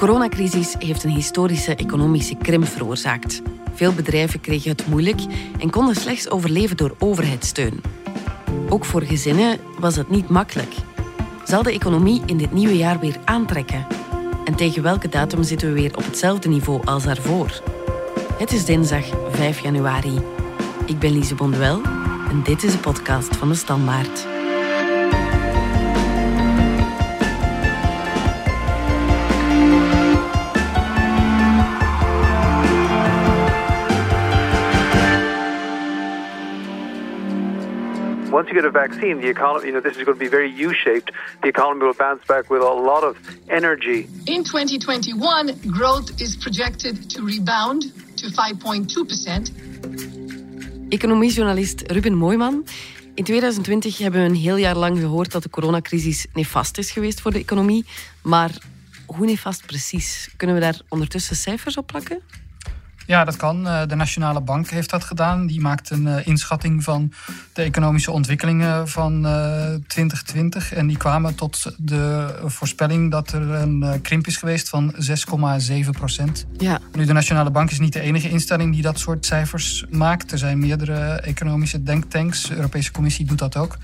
coronacrisis heeft een historische economische krimp veroorzaakt. Veel bedrijven kregen het moeilijk en konden slechts overleven door overheidssteun. Ook voor gezinnen was het niet makkelijk. Zal de economie in dit nieuwe jaar weer aantrekken? En tegen welke datum zitten we weer op hetzelfde niveau als daarvoor? Het is dinsdag 5 januari. Ik ben Lise Bonduel en dit is de podcast van de Standaard. Once you get a vaccine, the economy, you know, this is going to be very U-shaped. The economy will bounce back with a lot of energy. In 2021, growth is projected to rebound to 5.2%. Economiejournalist Ruben Mooiman. In 2020 hebben we een heel jaar lang gehoord dat de coronacrisis nefast is geweest voor de economie. Maar hoe nefast precies? Kunnen we daar ondertussen cijfers op plakken? Ja, dat kan. Eh, de Nationale Bank heeft dat gedaan. Die maakt een eh, inschatting van de economische ontwikkelingen van 2020. Eh, en die kwamen tot de voorspelling dat er een krimp is geweest van 6,7 procent. Ja. Nu, de Nationale Bank is niet de enige instelling die dat soort cijfers maakt. Er zijn meerdere economische denktanks. De Europese Commissie doet dat ook.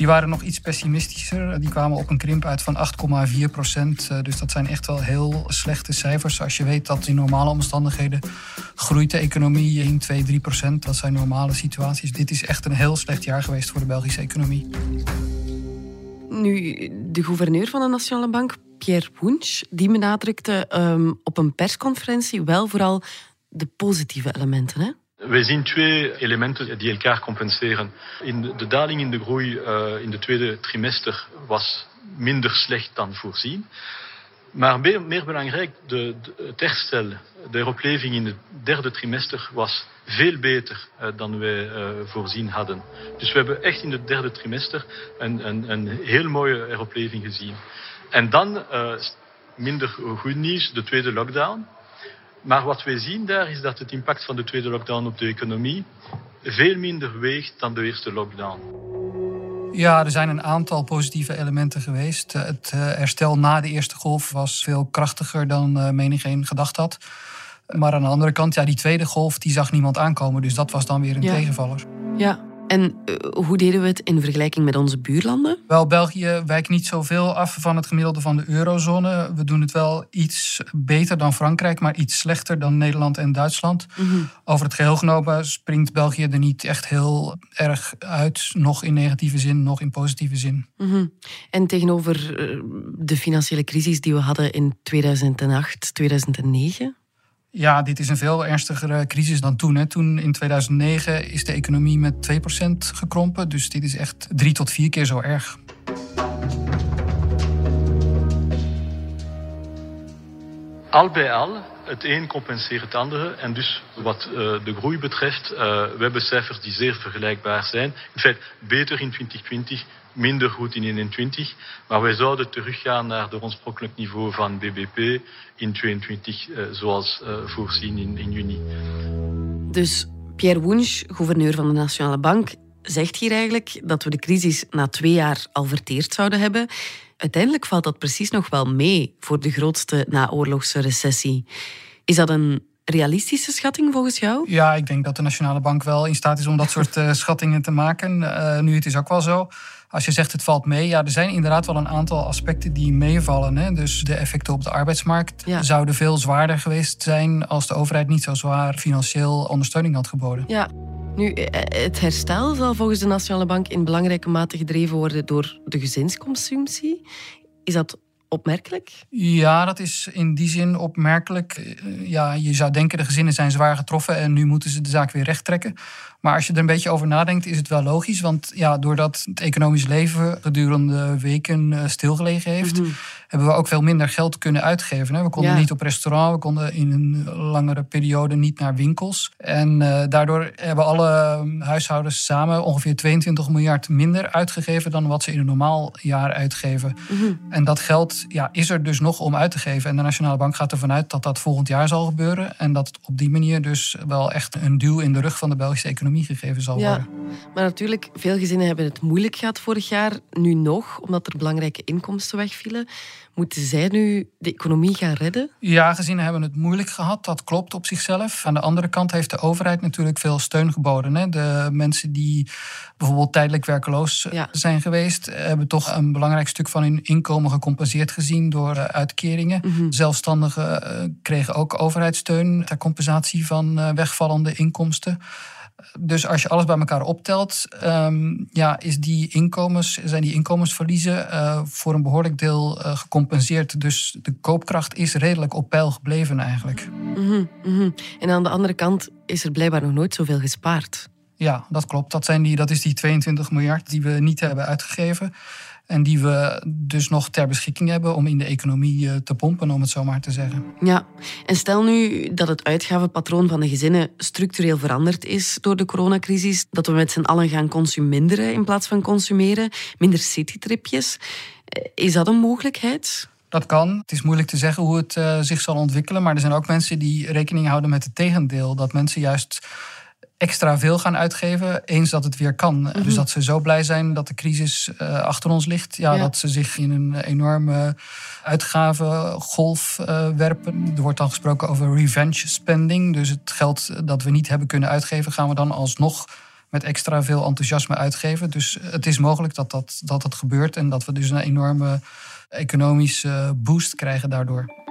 Die waren nog iets pessimistischer. Die kwamen op een krimp uit van 8,4 procent. Eh, dus dat zijn echt wel heel slechte cijfers. Als je weet dat in normale omstandigheden groeit de economie in 2, 3 procent. Dat zijn normale situaties. Dit is echt een heel slecht jaar geweest voor de Belgische economie. Nu, de gouverneur van de Nationale Bank, Pierre Wunsch, die benadrukte um, op een persconferentie wel vooral de positieve elementen. Hè? Wij zien twee elementen die elkaar compenseren. In de daling in de groei uh, in de tweede trimester was minder slecht dan voorzien. Maar meer, belangrijk, de, het herstel, de heropleving in het derde trimester was veel beter uh, dan wij uh, voorzien hadden. Dus we hebben echt in het derde trimester een, een, een heel mooie heropleving gezien. En dan minder goed nieuws, de tweede lockdown. Maar wat wij zien daar is dat het impact van de tweede lockdown op de economie veel minder weegt dan de eerste lockdown. Ja, er zijn een aantal positieve elementen geweest. Het eh, herstel na de eerste golf was veel krachtiger dan uh, menigeen gedacht had. Maar aan de andere kant, ja, die tweede golf die zag niemand aankomen. Dus dat was dan weer een ja. tegenvaller. Ja, en uh, hoe deden we het in vergelijking met onze buurlanden? Wel, België wijkt niet zoveel af van het gemiddelde van de eurozone. We doen het wel iets beter dan Frankrijk, maar iets slechter dan Nederland en Duitsland. Mm -hmm. Over het geheel genomen springt België er niet echt heel erg uit. Nog in negatieve zin, nog in positieve zin. Mm -hmm. En tegenover de financiële crisis die we hadden in 2008, 2009? Ja, dit is een veel ernstigere crisis dan toen. Toen in 2009 is de economie met 2% gekrompen. Dus dit is echt drie tot vier keer zo erg. Al bij al, het een compenseert het andere. En dus wat uh, de groei betreft, uh, we hebben cijfers die zeer vergelijkbaar zijn. In feite, beter in 2020, minder goed in 2021. Maar wij zouden teruggaan naar de oorspronkelijk niveau van BBP in 2022, uh, zoals uh, voorzien in, in juni. Dus Pierre Wunsch, gouverneur van de Nationale Bank, zegt hier eigenlijk dat we de crisis na twee jaar al verteerd zouden hebben. Uiteindelijk valt dat precies nog wel mee voor de grootste naoorlogse recessie. Is dat een realistische schatting volgens jou? Ja, ik denk dat de Nationale Bank wel in staat is om dat soort uh, schattingen te maken. Uh, nu, het is ook wel zo. Als je zegt het valt mee, ja, er zijn inderdaad wel een aantal aspecten die meevallen. Hè? Dus de effecten op de arbeidsmarkt ja. zouden veel zwaarder geweest zijn als de overheid niet zo zwaar financieel ondersteuning had geboden. Ja. Nu, het herstel zal volgens de Nationale Bank in belangrijke mate gedreven worden door de gezinsconsumptie. Is dat opmerkelijk? Ja, dat is in die zin opmerkelijk. Ja, je zou denken de gezinnen zijn zwaar getroffen en nu moeten ze de zaak weer rechttrekken. Maar als je er een beetje over nadenkt, is het wel logisch. Want ja, doordat het economisch leven gedurende weken stilgelegen heeft, Mhm. Hebben we ook veel minder geld kunnen uitgeven. We konden Ja. niet op restaurant, we konden in een langere periode niet naar winkels. En eh, daardoor hebben alle huishoudens samen ongeveer 22 miljard minder uitgegeven dan wat ze in een normaal jaar uitgeven. Mhm. En dat geld ja, is er dus nog om uit te geven. En de Nationale Bank gaat ervan uit dat dat volgend jaar zal gebeuren. En dat het op die manier dus wel echt een duw in de rug van de Belgische economie gegeven zal Ja. worden. maar natuurlijk, veel gezinnen hebben het moeilijk gehad vorig jaar. Nu nog, omdat er belangrijke inkomsten wegvielen. Moeten zij nu de economie gaan redden? Ja, gezinnen hebben het moeilijk gehad. Dat klopt op zichzelf. Aan de andere kant heeft de overheid natuurlijk veel steun geboden. Hè. De mensen die bijvoorbeeld tijdelijk werkeloos Ja. zijn geweest, hebben toch een belangrijk stuk van hun inkomen gecompenseerd gezien door eh, uitkeringen. Zelfstandigen eh, kregen ook overheidssteun ter compensatie van eh, wegvallende inkomsten. Dus als je alles bij elkaar optelt, ehm, ja, is die inkomens, zijn die inkomensverliezen eh, voor een behoorlijk deel eh, gecompenseerd. Dus de koopkracht is redelijk op peil gebleven eigenlijk. Mhm, mhm. En aan de andere kant is er blijkbaar nog nooit zoveel gespaard. Ja, dat klopt. Dat, zijn die, dat is die 22 miljard die we niet hebben uitgegeven. En die we dus nog ter beschikking hebben om in de economie eh, te pompen, om het zo maar te zeggen. Ja, en stel nu dat het uitgavenpatroon van de gezinnen structureel veranderd is door de coronacrisis, dat we met z'n allen gaan consuminderen in plaats van consumeren, minder citytripjes. Eh, Is dat een mogelijkheid? Dat kan. Het is moeilijk te zeggen hoe het eh, zich zal ontwikkelen. Maar er zijn ook mensen die rekening houden met het tegendeel. Dat mensen juist extra veel gaan uitgeven eens dat het weer kan. Dus dat ze zo blij zijn dat de crisis eh, achter ons ligt. Ja, Ja. Dat ze zich in een enorme uitgavengolf eh, werpen. Er wordt dan gesproken over revenge spending. Dus het geld dat we niet hebben kunnen uitgeven... gaan we dan alsnog met extra veel enthousiasme uitgeven. Dus het is mogelijk dat dat, dat, dat gebeurt... en dat we dus een enorme economische boost krijgen daardoor.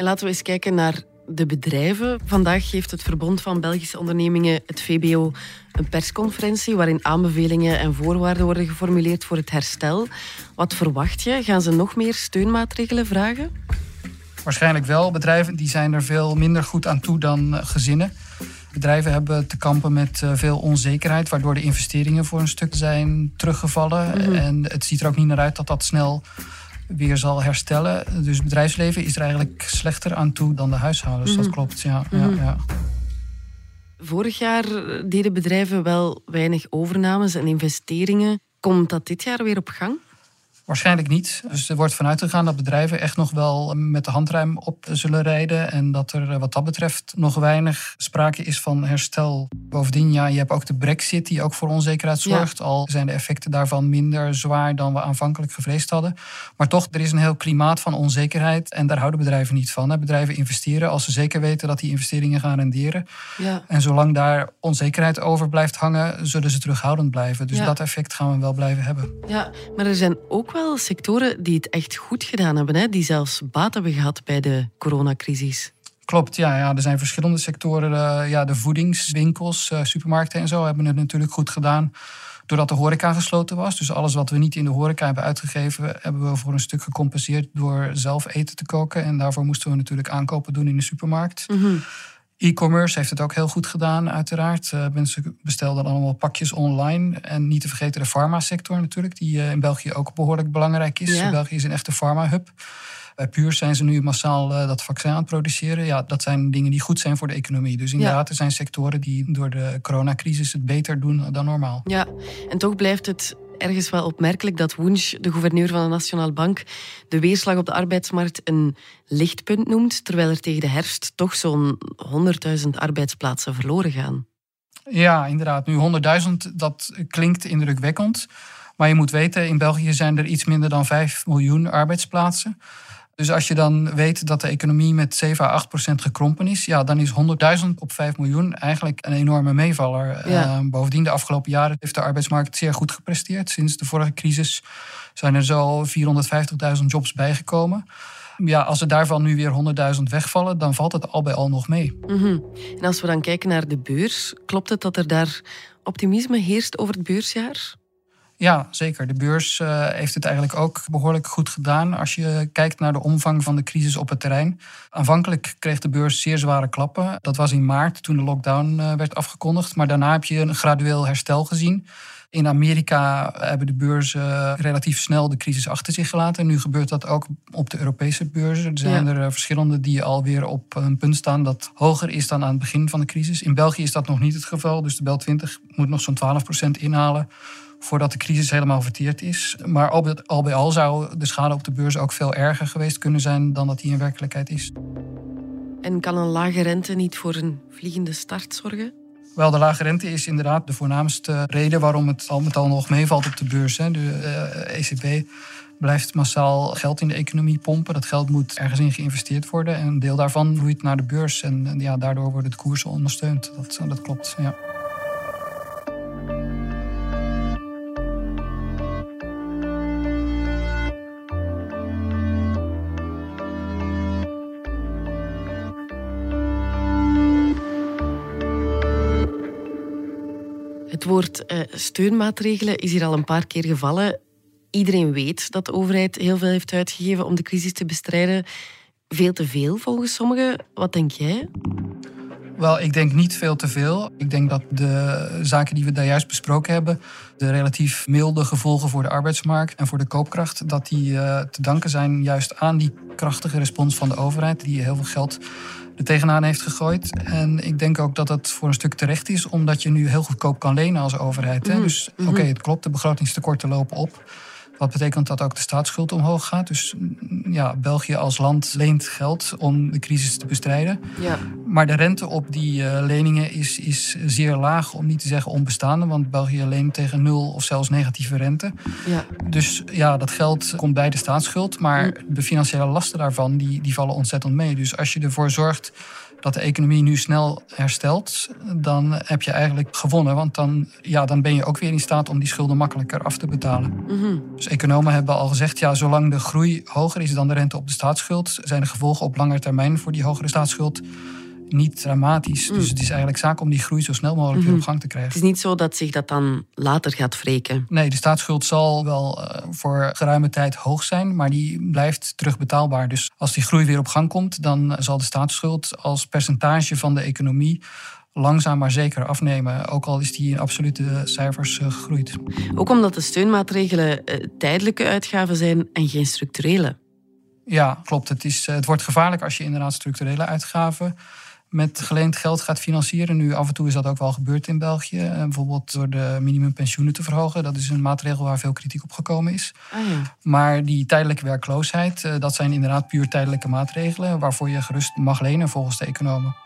En laten we eens kijken naar de bedrijven. Vandaag heeft het Verbond van Belgische Ondernemingen, het VBO, een persconferentie waarin aanbevelingen en voorwaarden worden geformuleerd voor het herstel. Wat verwacht je? Gaan ze nog meer steunmaatregelen vragen? Waarschijnlijk wel. Bedrijven die zijn er veel minder goed aan toe dan eh, gezinnen. Bedrijven hebben te kampen met eh, veel onzekerheid, waardoor de investeringen voor een stuk zijn teruggevallen. En het ziet er ook niet naar uit dat dat snel weer zal herstellen. Dus het bedrijfsleven is er eigenlijk slechter aan toe dan de huishoudens. Dat klopt, ja. ja, ja. Vorig jaar deden bedrijven wel weinig overnames en investeringen. Komt dat dit jaar weer op gang? Waarschijnlijk niet. Dus er wordt vanuit gegaan dat bedrijven echt nog wel met de handruim op zullen rijden. En dat er eh, wat dat betreft nog weinig sprake is van herstel. Bovendien, ja, je hebt ook de brexit die ook voor onzekerheid Ja. zorgt. Al zijn de effecten daarvan minder zwaar dan we aanvankelijk gevreesd hadden. Maar toch, er is een heel klimaat van onzekerheid. En daar houden bedrijven niet van. hè. Bedrijven investeren als ze zeker weten dat die investeringen gaan renderen. Ja. En zolang daar onzekerheid over blijft hangen, zullen ze terughoudend blijven. Dus Ja. dat effect gaan we wel blijven hebben. ja, maar er zijn ook wel sectoren die het echt goed gedaan hebben, hè? die zelfs baat hebben gehad bij de coronacrisis. Klopt, ja, ja. Er zijn verschillende sectoren. eh, ja, de voedingswinkels, eh, supermarkten en zo hebben het natuurlijk goed gedaan. Doordat de horeca gesloten was. Dus alles wat we niet in de horeca hebben uitgegeven, hebben we voor een stuk gecompenseerd door zelf eten te koken. En daarvoor moesten we natuurlijk aankopen doen in de supermarkt. E-commerce heeft het ook heel goed gedaan, uiteraard. Eh, mensen bestelden allemaal pakjes online. En niet te vergeten de farmasector natuurlijk, die eh, in België ook behoorlijk belangrijk is. België is een echte farma-hub. Bij Puur zijn ze nu massaal eh, dat vaccin aan het produceren. Ja, dat zijn dingen die goed zijn voor de economie. Dus inderdaad, er zijn sectoren die door de coronacrisis het beter doen dan normaal. Ja, en toch blijft het ergens wel opmerkelijk dat Wunsch, de gouverneur van de Nationale Bank, de weerslag op de arbeidsmarkt een lichtpunt noemt, terwijl er tegen de herfst toch zo'n 100.000 arbeidsplaatsen verloren gaan. Ja, inderdaad. Nu 100.000, dat klinkt indrukwekkend. Maar je moet weten, in België zijn er iets minder dan 5 miljoen arbeidsplaatsen. Dus als je dan weet dat de economie met 7 à 8 procent gekrompen is, ja, dan is 100.000 op 5 miljoen eigenlijk een enorme meevaller. Ja. Eh, bovendien, de afgelopen jaren heeft de arbeidsmarkt zeer goed gepresteerd. Sinds de vorige crisis zijn er zo 450.000 jobs bijgekomen. Ja, als er daarvan nu weer 100.000 wegvallen, dan valt het al bij al nog mee. Mhm. En als we dan kijken naar de beurs, klopt het dat er daar optimisme heerst over het beursjaar? Ja, zeker. De beurs eh, heeft het eigenlijk ook behoorlijk goed gedaan als je kijkt naar de omvang van de crisis op het terrein. Aanvankelijk kreeg de beurs zeer zware klappen. Dat was in maart toen de lockdown eh, werd afgekondigd. Maar daarna heb je een gradueel herstel gezien. In Amerika hebben de beurzen relatief snel de crisis achter zich gelaten. Nu gebeurt dat ook op de Europese beurzen. Er zijn Ja. er eh, verschillende die alweer op een punt staan dat hoger is dan aan het begin van de crisis. In België is dat nog niet het geval. Dus de Bel 20 moet nog zo'n 12% inhalen voordat de crisis helemaal verteerd is. Maar al bij al zou de schade op de beurs ook veel erger geweest kunnen zijn dan dat die in werkelijkheid is. En kan een lage rente niet voor een vliegende start zorgen? Wel, de lage rente is inderdaad de voornaamste reden waarom het al met al nog meevalt op de beurs. Hè. De ECB eh, e blijft massaal geld in de economie pompen. Dat geld moet ergens in geïnvesteerd worden. En een deel daarvan vloeit naar de beurs. En, ja, daardoor worden de koersen ondersteund. Dat, dat klopt, ja. Woord uh, steunmaatregelen is hier al een paar keer gevallen. Iedereen weet dat de overheid heel veel heeft uitgegeven om de crisis te bestrijden. Veel te veel volgens sommigen. Wat denk jij? Wel, ik denk niet veel te veel. Ik denk dat de zaken die we daar juist besproken hebben, de relatief milde gevolgen voor de arbeidsmarkt en voor de koopkracht, dat die uh, te danken zijn juist aan die krachtige respons van de overheid, die heel veel geld tegenaan heeft gegooid. En ik denk ook dat dat voor een stuk terecht is, omdat je nu heel goedkoop kan lenen als overheid. Hè? Mhm, dus oké, mhm. het klopt, de begrotingstekorten lopen op. Wat betekent dat ook de staatsschuld omhoog gaat. Dus mm, ja, België als land leent geld om de crisis te bestrijden. Ja. Maar de rente op die uh, leningen is, is zeer laag, om niet te zeggen onbestaande. Want België leent tegen nul of zelfs negatieve rente. Ja. Dus ja, dat geld komt bij de staatsschuld. Maar mm. de financiële lasten daarvan die, die vallen ontzettend mee. Dus als je ervoor zorgt dat de economie nu snel herstelt, dan heb je eigenlijk gewonnen. Want dan, ja, dan ben je ook weer in staat om die schulden makkelijker af te betalen. Mhm. Dus economen hebben al gezegd, ja, zolang de groei hoger is dan de rente op de staatsschuld, zijn de gevolgen op lange termijn voor die hogere staatsschuld niet dramatisch. Mm. Dus het is eigenlijk zaak om die groei zo snel mogelijk weer op mhm. gang te krijgen. Het is niet zo dat zich dat dan later gaat wreken. Nee, de staatsschuld zal wel uh, voor geruime tijd hoog zijn, maar die blijft terugbetaalbaar. Dus als die groei weer op gang komt, dan zal de staatsschuld als percentage van de economie langzaam maar zeker afnemen. Ook al is die in absolute cijfers uh, gegroeid. Ook omdat de steunmaatregelen uh, tijdelijke uitgaven zijn en geen structurele. Ja, klopt. Het, is, het wordt gevaarlijk als je inderdaad structurele uitgaven met geleend geld gaat financieren. Nu, af en toe is dat ook wel gebeurd in België. Eh, bijvoorbeeld door de minimumpensioenen te verhogen. Dat is een maatregel waar veel kritiek op gekomen is. Ah, ja. Maar die tijdelijke werkloosheid, eh, dat zijn inderdaad puur tijdelijke maatregelen... waarvoor je gerust mag lenen volgens de economen.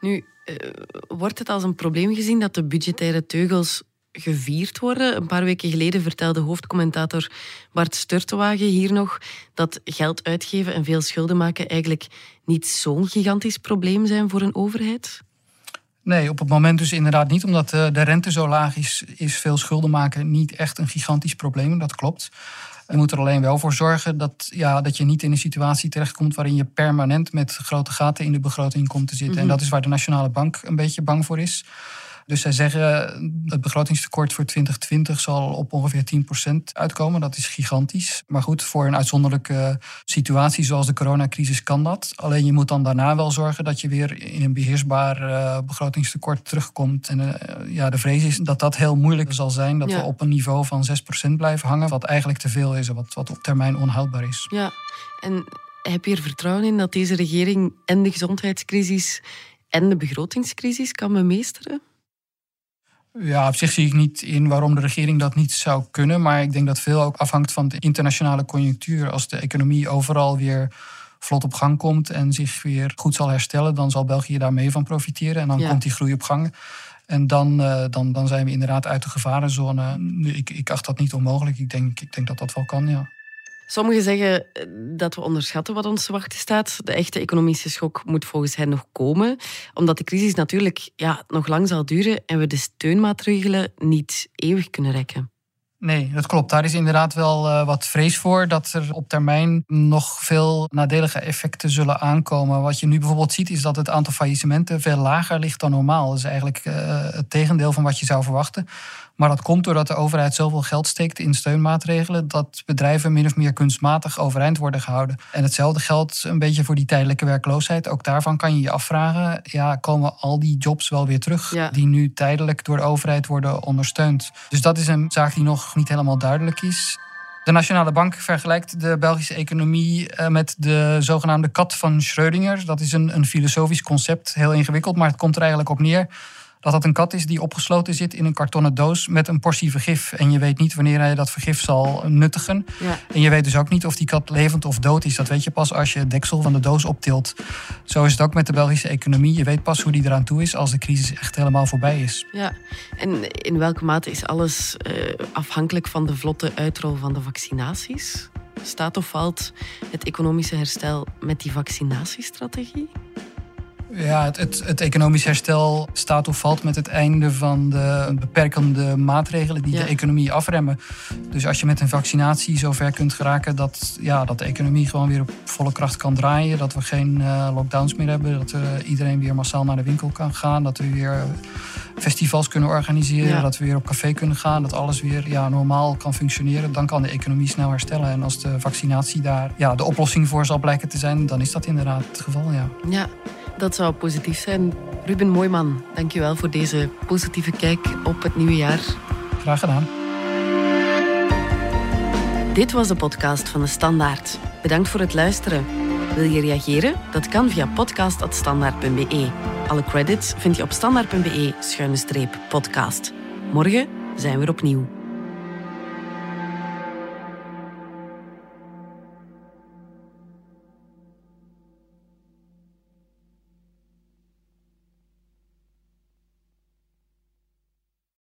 Nu, uh, wordt het als een probleem gezien dat de budgettaire teugels gevierd worden. Een paar weken geleden vertelde hoofdcommentator Bart Sturtewagen hier nog dat geld uitgeven en veel schulden maken eigenlijk niet zo'n gigantisch probleem zijn voor een overheid. Nee, op het moment dus inderdaad niet, omdat de rente zo laag is, is veel schulden maken niet echt een gigantisch probleem. Dat klopt. Je moet er alleen wel voor zorgen dat, ja, dat je niet in een situatie terechtkomt waarin je permanent met grote gaten in de begroting komt te zitten. En mhm. dat is waar de Nationale Bank een beetje bang voor is. Dus zij zeggen het begrotingstekort voor 2020 zal op ongeveer 10% uitkomen. Dat is gigantisch. Maar goed, voor een uitzonderlijke situatie zoals de coronacrisis kan dat. Alleen je moet dan daarna wel zorgen dat je weer in een beheersbaar uh, begrotingstekort terugkomt. En uh, ja, de vrees is dat dat heel moeilijk zal zijn. Dat we op een niveau van 6% blijven hangen. Wat eigenlijk te veel is en wat, wat op termijn onhoudbaar is. Ja, en heb je er vertrouwen in dat deze regering en de gezondheidscrisis en de begrotingscrisis kan bemeesteren? Ja, op zich zie ik niet in waarom de regering dat niet zou kunnen. Maar ik denk dat veel ook afhangt van de internationale conjunctuur. Als de economie overal weer vlot op gang komt en zich weer goed zal herstellen, dan zal België daar mee van profiteren. En dan komt die groei op gang. En dan, uh, dan, dan zijn we inderdaad uit de gevarenzone. Ik, ik acht dat niet onmogelijk. Ik denk, ik denk dat dat wel kan, ja. Sommigen zeggen eh, dat we onderschatten wat ons te wachten staat. De echte economische schok moet volgens hen nog komen, omdat de crisis natuurlijk ja, nog lang zal duren en we de steunmaatregelen niet eeuwig kunnen rekken. Nee, dat klopt. Daar is inderdaad wel uh, wat vrees voor dat er op termijn nog veel nadelige effecten zullen aankomen. Wat je nu bijvoorbeeld ziet is dat het aantal faillissementen veel lager ligt dan normaal. Dat is eigenlijk uh, het tegendeel van wat je zou verwachten. Maar dat komt doordat de overheid zoveel geld steekt in steunmaatregelen dat bedrijven min of meer kunstmatig overeind worden gehouden. En hetzelfde geldt een beetje voor die tijdelijke werkloosheid. Ook daarvan kan je je afvragen, ja, komen al die jobs wel weer terug die nu tijdelijk door de overheid worden ondersteund? Dus dat is een zaak die nog niet helemaal duidelijk is. De Nationale Bank vergelijkt de Belgische economie eh, met de zogenaamde kat van Schrödinger. Dat is een, een filosofisch concept, heel ingewikkeld, maar het komt er eigenlijk op neer dat dat een kat is die opgesloten zit in een kartonnen doos met een portie vergif. En je weet niet wanneer hij dat vergif zal nuttigen. Ja. En je weet dus ook niet of die kat levend of dood is. Dat weet je pas als je het deksel van de doos optilt. Zo is het ook met de Belgische economie. Je weet pas hoe die eraan toe is als de crisis echt helemaal voorbij is. Ja, en in welke mate is alles eh, afhankelijk van de vlotte uitrol van de vaccinaties? Staat of valt het economische herstel met die vaccinatiestrategie? Ja, het, het, het economisch herstel staat of valt met het einde van de beperkende maatregelen die Ja. de economie afremmen. Dus als je met een vaccinatie zover kunt geraken dat, ja, dat de economie gewoon weer op volle kracht kan draaien, dat we geen eh, lockdowns meer hebben, dat eh, iedereen weer massaal naar de winkel kan gaan, dat we weer festivals kunnen organiseren, Ja. dat we weer op café kunnen gaan, dat alles weer ja, normaal kan functioneren, dan kan de economie snel herstellen. En als de vaccinatie daar ja, de oplossing voor zal blijken te zijn, dan is dat inderdaad het geval, ja. Ja, dat zou positief zijn. Ruben Mooiman, dankjewel voor deze positieve kijk op het nieuwe jaar. Graag gedaan. Dit was de podcast van de Standaard. Bedankt voor het luisteren. Wil je reageren? Dat kan via podcast.standaard.be. Alle credits vind je op standaard.be-podcast. Morgen zijn we er opnieuw.